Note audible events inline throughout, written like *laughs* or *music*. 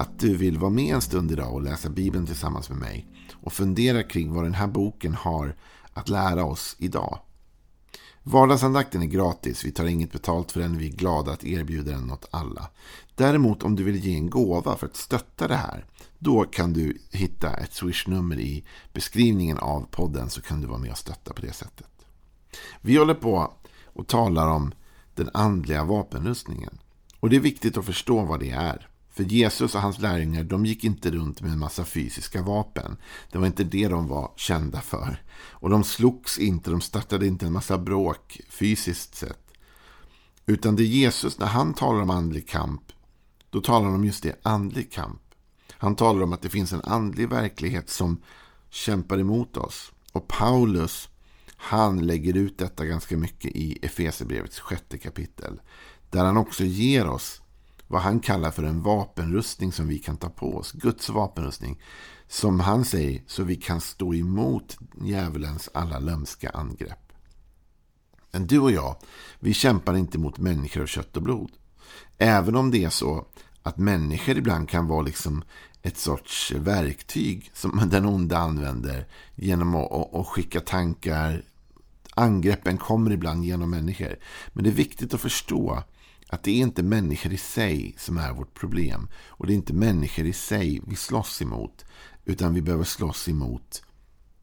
att du vill vara med en stund idag och läsa Bibeln tillsammans med mig. Och fundera kring vad den här boken har att lära oss idag. Vardagsandakten är gratis, vi tar inget betalt för den, vi är glada att erbjuda den åt alla. Däremot om du vill ge en gåva för att stötta det här, då kan du hitta ett swishnummer i beskrivningen av podden så kan du vara med och stötta på det sättet. Vi håller på och talar om den andliga vapenrustningen. Och det är viktigt att förstå vad det är. För Jesus och hans lärjungar de gick inte runt med en massa fysiska vapen. Det var inte det de var kända för. Och de slogs inte, de startade inte en massa bråk fysiskt sett. Utan det Jesus, när han talar om andlig kamp, då talar han om just det, andlig kamp. Han talar om att det finns en andlig verklighet som kämpar emot oss. Och Paulus, han lägger ut detta ganska mycket i Efeserbrevets sjätte kapitel. Där han också ger oss vad han kallar för en vapenrustning som vi kan ta på oss. Guds vapenrustning. Som han säger, så vi kan stå emot djävulens alla lömska angrepp. Men du och jag, vi kämpar inte mot människor av kött och blod. Även om det är så att människor ibland kan vara liksom ett sorts verktyg som den onda använder genom att, att skicka tankar. Angreppen kommer ibland genom människor. Men det är viktigt att förstå att det är inte människor i sig som är vårt problem. Och det är inte människor i sig vi slåss emot. Utan vi behöver slåss emot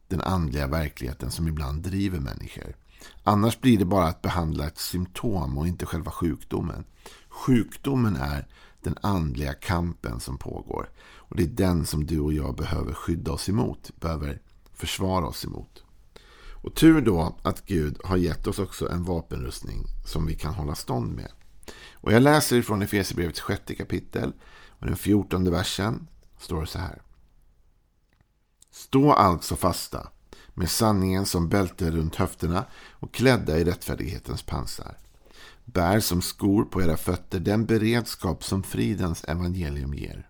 den andliga verkligheten som ibland driver människor. Annars blir det bara att behandla ett symptom och inte själva sjukdomen. Sjukdomen är den andliga kampen som pågår. Och det är den som du och jag behöver skydda oss emot. Behöver försvara oss emot. Och tur då att Gud har gett oss också en vapenrustning som vi kan hålla stånd med. Och jag läser från Efesierbrevets sjätte kapitel och den fjortonde versen står det så här. Stå alltså fasta med sanningen som bälte runt höfterna och klädda i rättfärdighetens pansar. Bär som skor på era fötter den beredskap som fridens evangelium ger.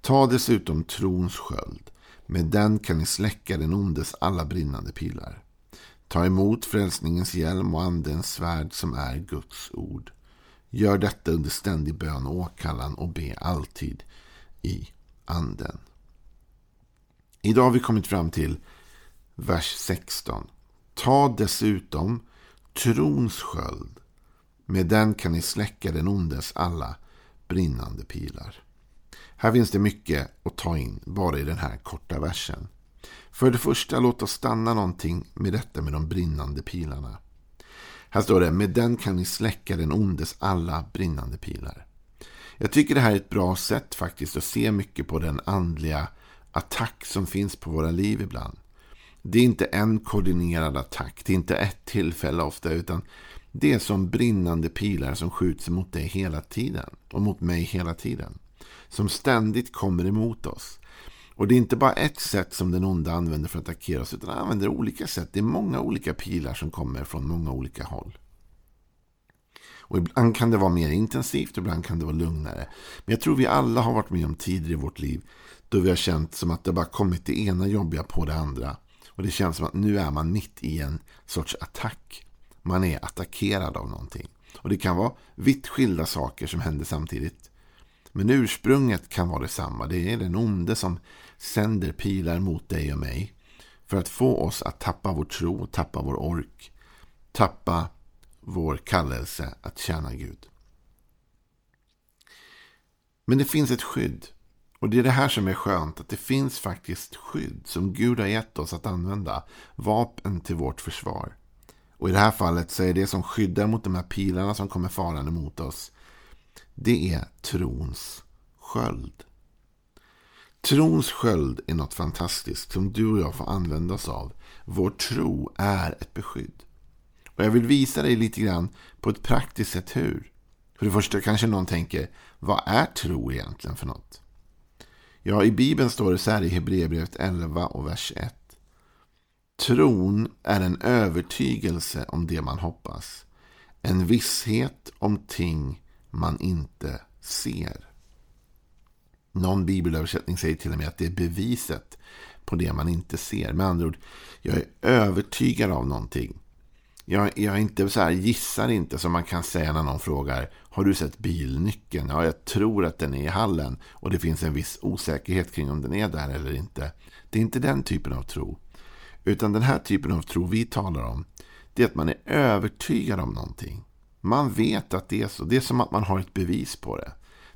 Ta dessutom trons sköld. Med den kan ni släcka den ondes alla brinnande pilar. Ta emot frälsningens hjälm och andens svärd som är Guds ord. Gör detta under ständig bön och åkallan och be alltid i anden. Idag har vi kommit fram till vers 16. Ta dessutom trons sköld. Med den kan ni släcka den ondes alla brinnande pilar. Här finns det mycket att ta in bara i den här korta versen. För det första, låt oss stanna någonting med detta med de brinnande pilarna. Här står det, med den kan ni släcka den ondes alla brinnande pilar. Jag tycker det här är ett bra sätt faktiskt att se mycket på den andliga attack som finns på våra liv ibland. Det är inte en koordinerad attack, det är inte ett tillfälle ofta, utan det är som brinnande pilar som skjuts mot dig hela tiden och mot mig hela tiden. Som ständigt kommer emot oss. Och det är inte bara ett sätt som den onda använder för att attackera oss, utan han använder olika sätt. Det är många olika pilar som kommer från många olika håll. Och ibland kan det vara mer intensivt, ibland kan det vara lugnare. Men jag tror vi alla har varit med om tider i vårt liv då vi har känt som att det bara kommit det ena jobbiga på det andra. Och det känns som att nu är man mitt i en sorts attack. Man är attackerad av någonting. Och det kan vara vitt skilda saker som händer samtidigt. Men ursprunget kan vara detsamma. Det är den onde som sänder pilar mot dig och mig. För att få oss att tappa vår tro, tappa vår ork. Tappa vår kallelse att tjäna Gud. Men det finns ett skydd. Och det är det här som är skönt. Att det finns faktiskt skydd som Gud har gett oss att använda. Vapen till vårt försvar. Och i det här fallet så är det som skyddar mot de här pilarna som kommer farande mot oss. Det är trons sköld. Trons sköld är något fantastiskt som du och jag får använda oss av. Vår tro är ett beskydd. Och jag vill visa dig lite grann på ett praktiskt sätt hur. För det första kanske någon tänker, vad är tro egentligen för något? Ja, i Bibeln står det så här i Hebreerbrevet 11 och vers 1. Tron är en övertygelse om det man hoppas. En visshet om ting man inte ser. Någon bibelöversättning säger till och med att det är beviset på det man inte ser. Med andra ord, jag är övertygad av någonting. Jag, jag är inte så här, gissar inte som man kan säga när någon frågar Har du sett bilnyckeln? Ja, jag tror att den är i hallen. Och det finns en viss osäkerhet kring om den är där eller inte. Det är inte den typen av tro. Utan den här typen av tro vi talar om. Det är att man är övertygad om någonting. Man vet att det är så. Det är som att man har ett bevis på det.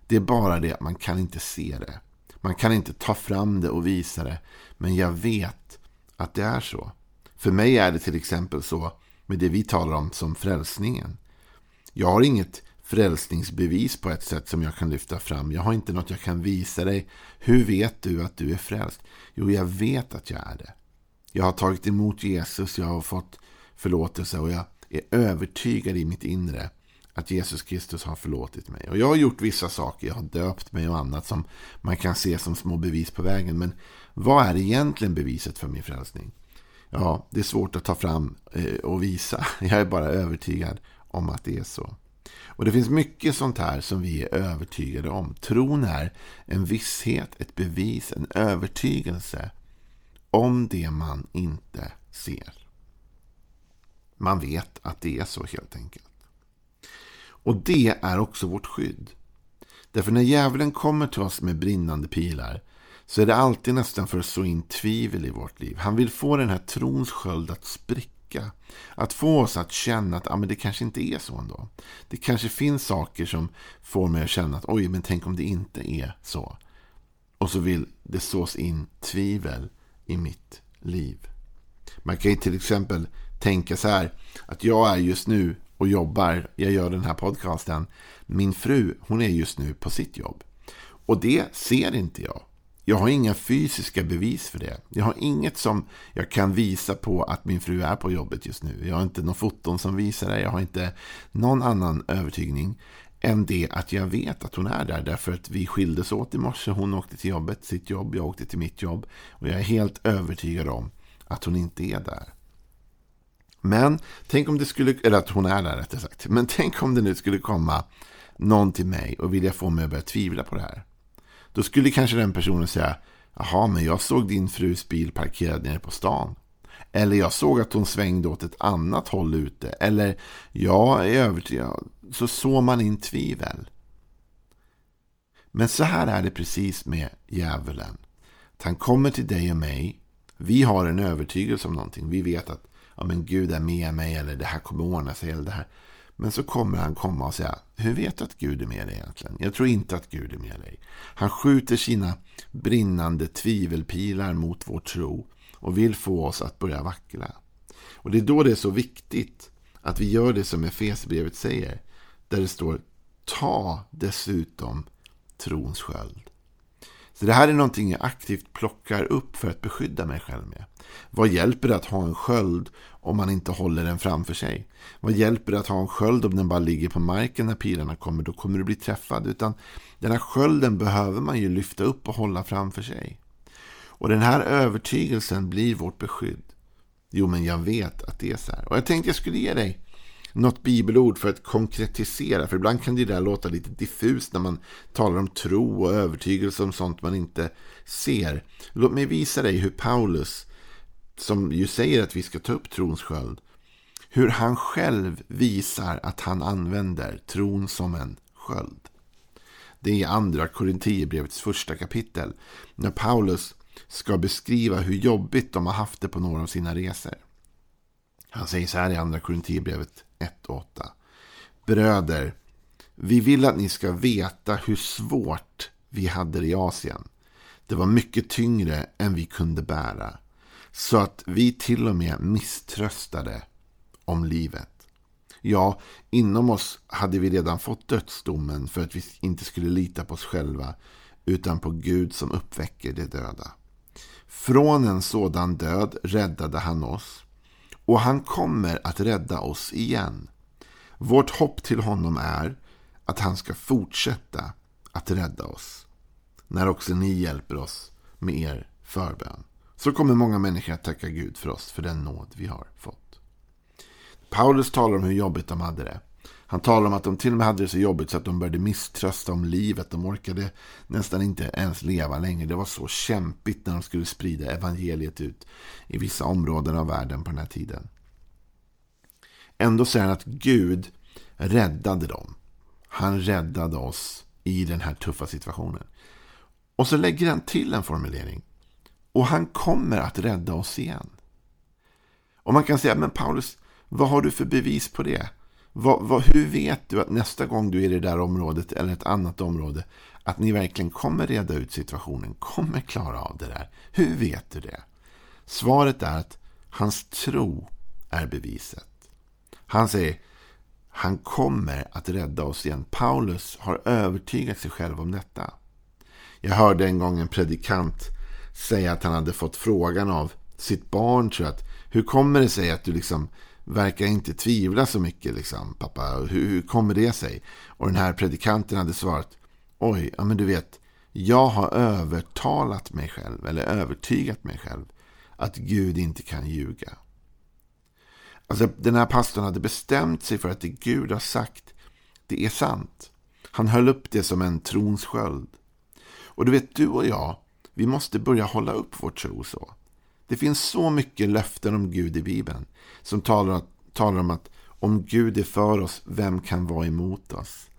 Det är bara det att man kan inte se det. Man kan inte ta fram det och visa det. Men jag vet att det är så. För mig är det till exempel så med det vi talar om som frälsningen. Jag har inget frälsningsbevis på ett sätt som jag kan lyfta fram. Jag har inte något jag kan visa dig. Hur vet du att du är frälst? Jo, jag vet att jag är det. Jag har tagit emot Jesus, jag har fått förlåtelse och jag är övertygad i mitt inre att Jesus Kristus har förlåtit mig. Och jag har gjort vissa saker, jag har döpt mig och annat som man kan se som små bevis på vägen. Men vad är egentligen beviset för min frälsning? Ja, det är svårt att ta fram eh, och visa. *laughs* Jag är bara övertygad om att det är så. Och det finns mycket sånt här som vi är övertygade om. Tron är en visshet, ett bevis, en övertygelse om det man inte ser. Man vet att det är så helt enkelt. Och det är också vårt skydd. Därför när djävulen kommer till oss med brinnande pilar så är det alltid nästan för att så in tvivel i vårt liv. Han vill få den här trons sköld att spricka. Att få oss att känna att ah, men det kanske inte är så ändå. Det kanske finns saker som får mig att känna att oj, men tänk om det inte är så. Och så vill det sås in tvivel i mitt liv. Man kan ju till exempel tänka så här att jag är just nu och jobbar, jag gör den här podcasten. Min fru, hon är just nu på sitt jobb. Och det ser inte jag. Jag har inga fysiska bevis för det. Jag har inget som jag kan visa på att min fru är på jobbet just nu. Jag har inte någon foton som visar det. Jag har inte någon annan övertygning än det att jag vet att hon är där. Därför att vi skildes åt i morse. Hon åkte till jobbet, sitt jobb. Jag åkte till mitt jobb. Och jag är helt övertygad om att hon inte är där. Men tänk om det skulle, eller att hon är där rättare sagt. Men tänk om det nu skulle komma någon till mig och vilja få mig att börja tvivla på det här. Då skulle kanske den personen säga, jaha, men jag såg din frus bil parkerad nere på stan. Eller jag såg att hon svängde åt ett annat håll ute. Eller jag är övertygad. Så såg man in tvivel. Men så här är det precis med djävulen. Han kommer till dig och mig. Vi har en övertygelse om någonting. Vi vet att ja, men Gud är med mig eller det här kommer ordna sig. Eller det här. Men så kommer han komma och säga, hur vet du att Gud är med dig egentligen? Jag tror inte att Gud är med dig. Han skjuter sina brinnande tvivelpilar mot vår tro och vill få oss att börja vackla. Och det är då det är så viktigt att vi gör det som Efesierbrevet säger. Där det står, ta dessutom trons sköld. Så det här är någonting jag aktivt plockar upp för att beskydda mig själv med. Vad hjälper det att ha en sköld om man inte håller den framför sig? Vad hjälper det att ha en sköld om den bara ligger på marken när pilarna kommer? Då kommer du bli träffad. Utan den här skölden behöver man ju lyfta upp och hålla framför sig. Och den här övertygelsen blir vårt beskydd. Jo, men jag vet att det är så här. Och jag tänkte jag skulle ge dig något bibelord för att konkretisera. För ibland kan det där låta lite diffust när man talar om tro och övertygelse om sånt man inte ser. Låt mig visa dig hur Paulus, som ju säger att vi ska ta upp trons sköld, hur han själv visar att han använder tron som en sköld. Det är i andra Korintierbrevets första kapitel. När Paulus ska beskriva hur jobbigt de har haft det på några av sina resor. Han säger så här i andra Korintierbrevet. 1 och 8. Bröder, vi vill att ni ska veta hur svårt vi hade det i Asien. Det var mycket tyngre än vi kunde bära. Så att vi till och med misströstade om livet. Ja, inom oss hade vi redan fått dödsdomen för att vi inte skulle lita på oss själva utan på Gud som uppväcker de döda. Från en sådan död räddade han oss och han kommer att rädda oss igen. Vårt hopp till honom är att han ska fortsätta att rädda oss. När också ni hjälper oss med er förbön. så kommer många människor att tacka Gud för oss för den nåd vi har fått. Paulus talar om hur jobbigt de hade det. Han talar om att de till och med hade det så jobbigt så att de började misströsta om livet. De orkade nästan inte ens leva längre. Det var så kämpigt när de skulle sprida evangeliet ut i vissa områden av världen på den här tiden. Ändå säger han att Gud räddade dem. Han räddade oss i den här tuffa situationen. Och så lägger han till en formulering. Och han kommer att rädda oss igen. Och man kan säga, men Paulus, vad har du för bevis på det? Vad, vad, hur vet du att nästa gång du är i det där området eller ett annat område att ni verkligen kommer reda ut situationen, kommer klara av det där? Hur vet du det? Svaret är att hans tro är beviset. Han säger, han kommer att rädda oss igen. Paulus har övertygat sig själv om detta. Jag hörde en gång en predikant säga att han hade fått frågan av sitt barn, tror jag, att hur kommer det sig att du liksom verkar inte tvivla så mycket, liksom, pappa? Hur, hur kommer det sig? Och den här predikanten hade svarat, oj, ja men du vet, jag har övertalat mig själv, eller övertygat mig själv, att Gud inte kan ljuga. Alltså, den här pastorn hade bestämt sig för att det Gud har sagt, det är sant. Han höll upp det som en trons sköld. Och du vet, du och jag, vi måste börja hålla upp vår tro så. Det finns så mycket löften om Gud i Bibeln som talar, talar om att om Gud är för oss, vem kan vara emot oss?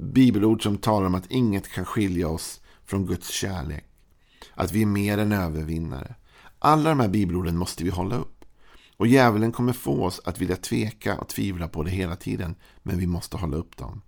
Bibelord som talar om att inget kan skilja oss från Guds kärlek. Att vi är mer än övervinnare. Alla de här bibelorden måste vi hålla upp. Och djävulen kommer få oss att vilja tveka och tvivla på det hela tiden. Men vi måste hålla upp dem.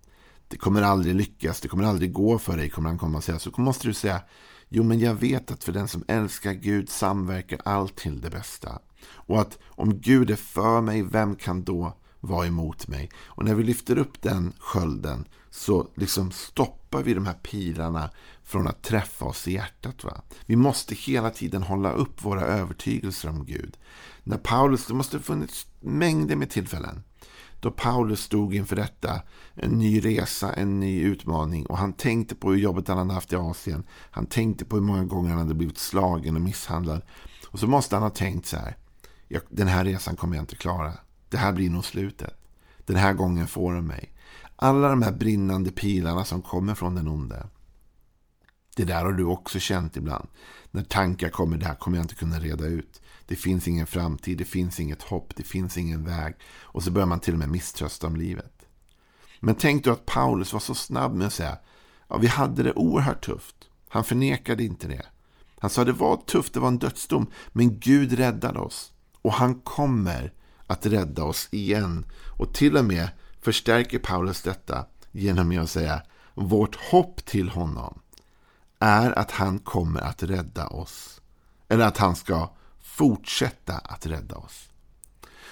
Det kommer aldrig lyckas, det kommer aldrig gå för dig, kommer han komma och säga. Så måste du säga, jo men jag vet att för den som älskar Gud samverkar allt till det bästa. Och att om Gud är för mig, vem kan då vara emot mig? Och när vi lyfter upp den skölden så liksom stoppar vi de här pilarna från att träffa oss i hjärtat. Va? Vi måste hela tiden hålla upp våra övertygelser om Gud. När Paulus, det måste ha funnits mängder med tillfällen då Paulus stod inför detta, en ny resa, en ny utmaning och han tänkte på hur jobbet han hade haft i Asien. Han tänkte på hur många gånger han hade blivit slagen och misshandlad. Och så måste han ha tänkt så här, den här resan kommer jag inte klara. Det här blir nog slutet. Den här gången får de mig. Alla de här brinnande pilarna som kommer från den onde. Det där har du också känt ibland. När tankar kommer, det här kommer jag inte kunna reda ut. Det finns ingen framtid, det finns inget hopp, det finns ingen väg. Och så börjar man till och med misströsta om livet. Men tänk då att Paulus var så snabb med att säga ja, vi hade det oerhört tufft. Han förnekade inte det. Han sa det var tufft, det var en dödsdom, men Gud räddade oss. Och han kommer att rädda oss igen. Och till och med förstärker Paulus detta genom att säga vårt hopp till honom är att han kommer att rädda oss. Eller att han ska fortsätta att rädda oss.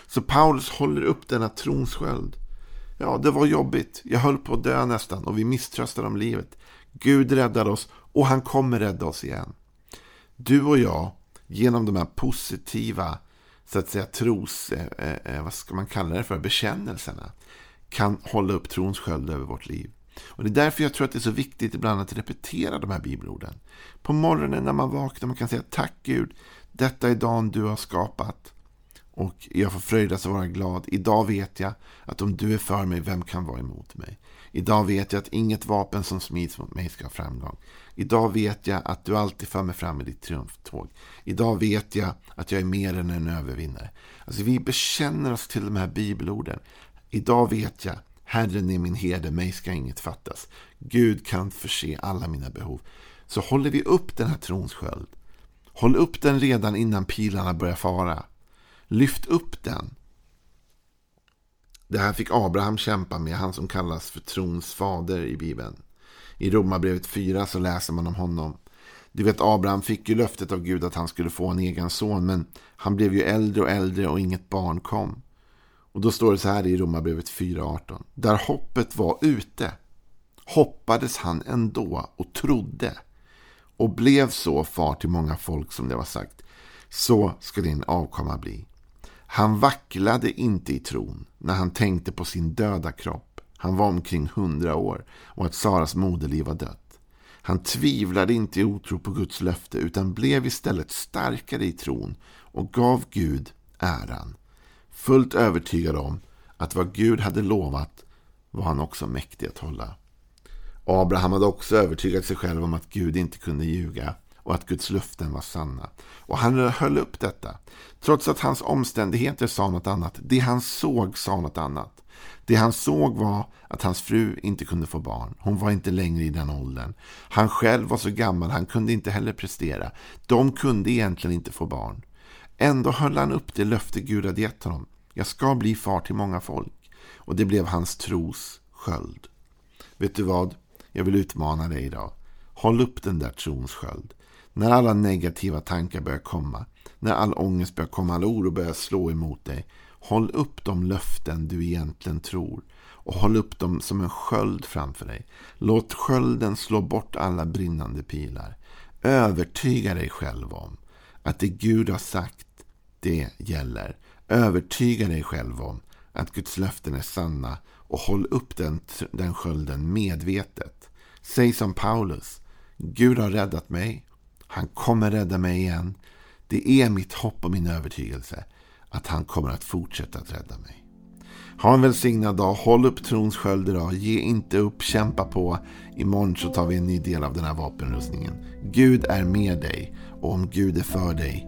Så Paulus håller upp denna tronsköld. Ja, det var jobbigt. Jag höll på att dö nästan och vi misströstade om livet. Gud räddade oss och han kommer rädda oss igen. Du och jag, genom de här positiva så att säga tros, eh, eh, vad ska man kalla det för, bekännelserna kan hålla upp trons sköld över vårt liv. Och Det är därför jag tror att det är så viktigt ibland att repetera de här bibelorden. På morgonen när man vaknar man kan säga tack Gud, detta är dagen du har skapat. Och jag får fröjdas och vara glad. Idag vet jag att om du är för mig, vem kan vara emot mig? Idag vet jag att inget vapen som smids mot mig ska ha framgång. Idag vet jag att du alltid för mig fram i ditt triumftåg. Idag vet jag att jag är mer än en övervinnare. Alltså vi bekänner oss till de här bibelorden. Idag vet jag, Herren är min herde, mig ska inget fattas. Gud kan förse alla mina behov. Så håller vi upp den här trons sköld. Håll upp den redan innan pilarna börjar fara. Lyft upp den. Det här fick Abraham kämpa med, han som kallas för trons fader i Bibeln. I Romarbrevet 4 så läser man om honom. Du vet, Abraham fick ju löftet av Gud att han skulle få en egen son, men han blev ju äldre och äldre och inget barn kom. Och då står det så här i Romarbrevet 4.18. Där hoppet var ute hoppades han ändå och trodde och blev så far till många folk som det var sagt. Så ska din avkomma bli. Han vacklade inte i tron när han tänkte på sin döda kropp. Han var omkring hundra år och att Saras moderliv var dött. Han tvivlade inte i otro på Guds löfte utan blev istället starkare i tron och gav Gud äran. Fullt övertygad om att vad Gud hade lovat var han också mäktig att hålla. Abraham hade också övertygat sig själv om att Gud inte kunde ljuga och att Guds löften var sanna. Och han höll upp detta. Trots att hans omständigheter sa något annat. Det han såg sa något annat. Det han såg var att hans fru inte kunde få barn. Hon var inte längre i den åldern. Han själv var så gammal, han kunde inte heller prestera. De kunde egentligen inte få barn. Ändå höll han upp det löfte Gud hade gett honom. Jag ska bli far till många folk. Och det blev hans tros sköld. Vet du vad? Jag vill utmana dig idag. Håll upp den där trons sköld. När alla negativa tankar börjar komma, när all ångest börjar komma, all oro börjar slå emot dig. Håll upp de löften du egentligen tror och håll upp dem som en sköld framför dig. Låt skölden slå bort alla brinnande pilar. Övertyga dig själv om att det Gud har sagt, det gäller. Övertyga dig själv om att Guds löften är sanna och håll upp den, den skölden medvetet. Säg som Paulus, Gud har räddat mig han kommer rädda mig igen. Det är mitt hopp och min övertygelse att han kommer att fortsätta att rädda mig. Ha en välsignad dag. Håll upp trons sköld idag. Ge inte upp. Kämpa på. Imorgon så tar vi en ny del av den här vapenrustningen. Gud är med dig. Och om Gud är för dig,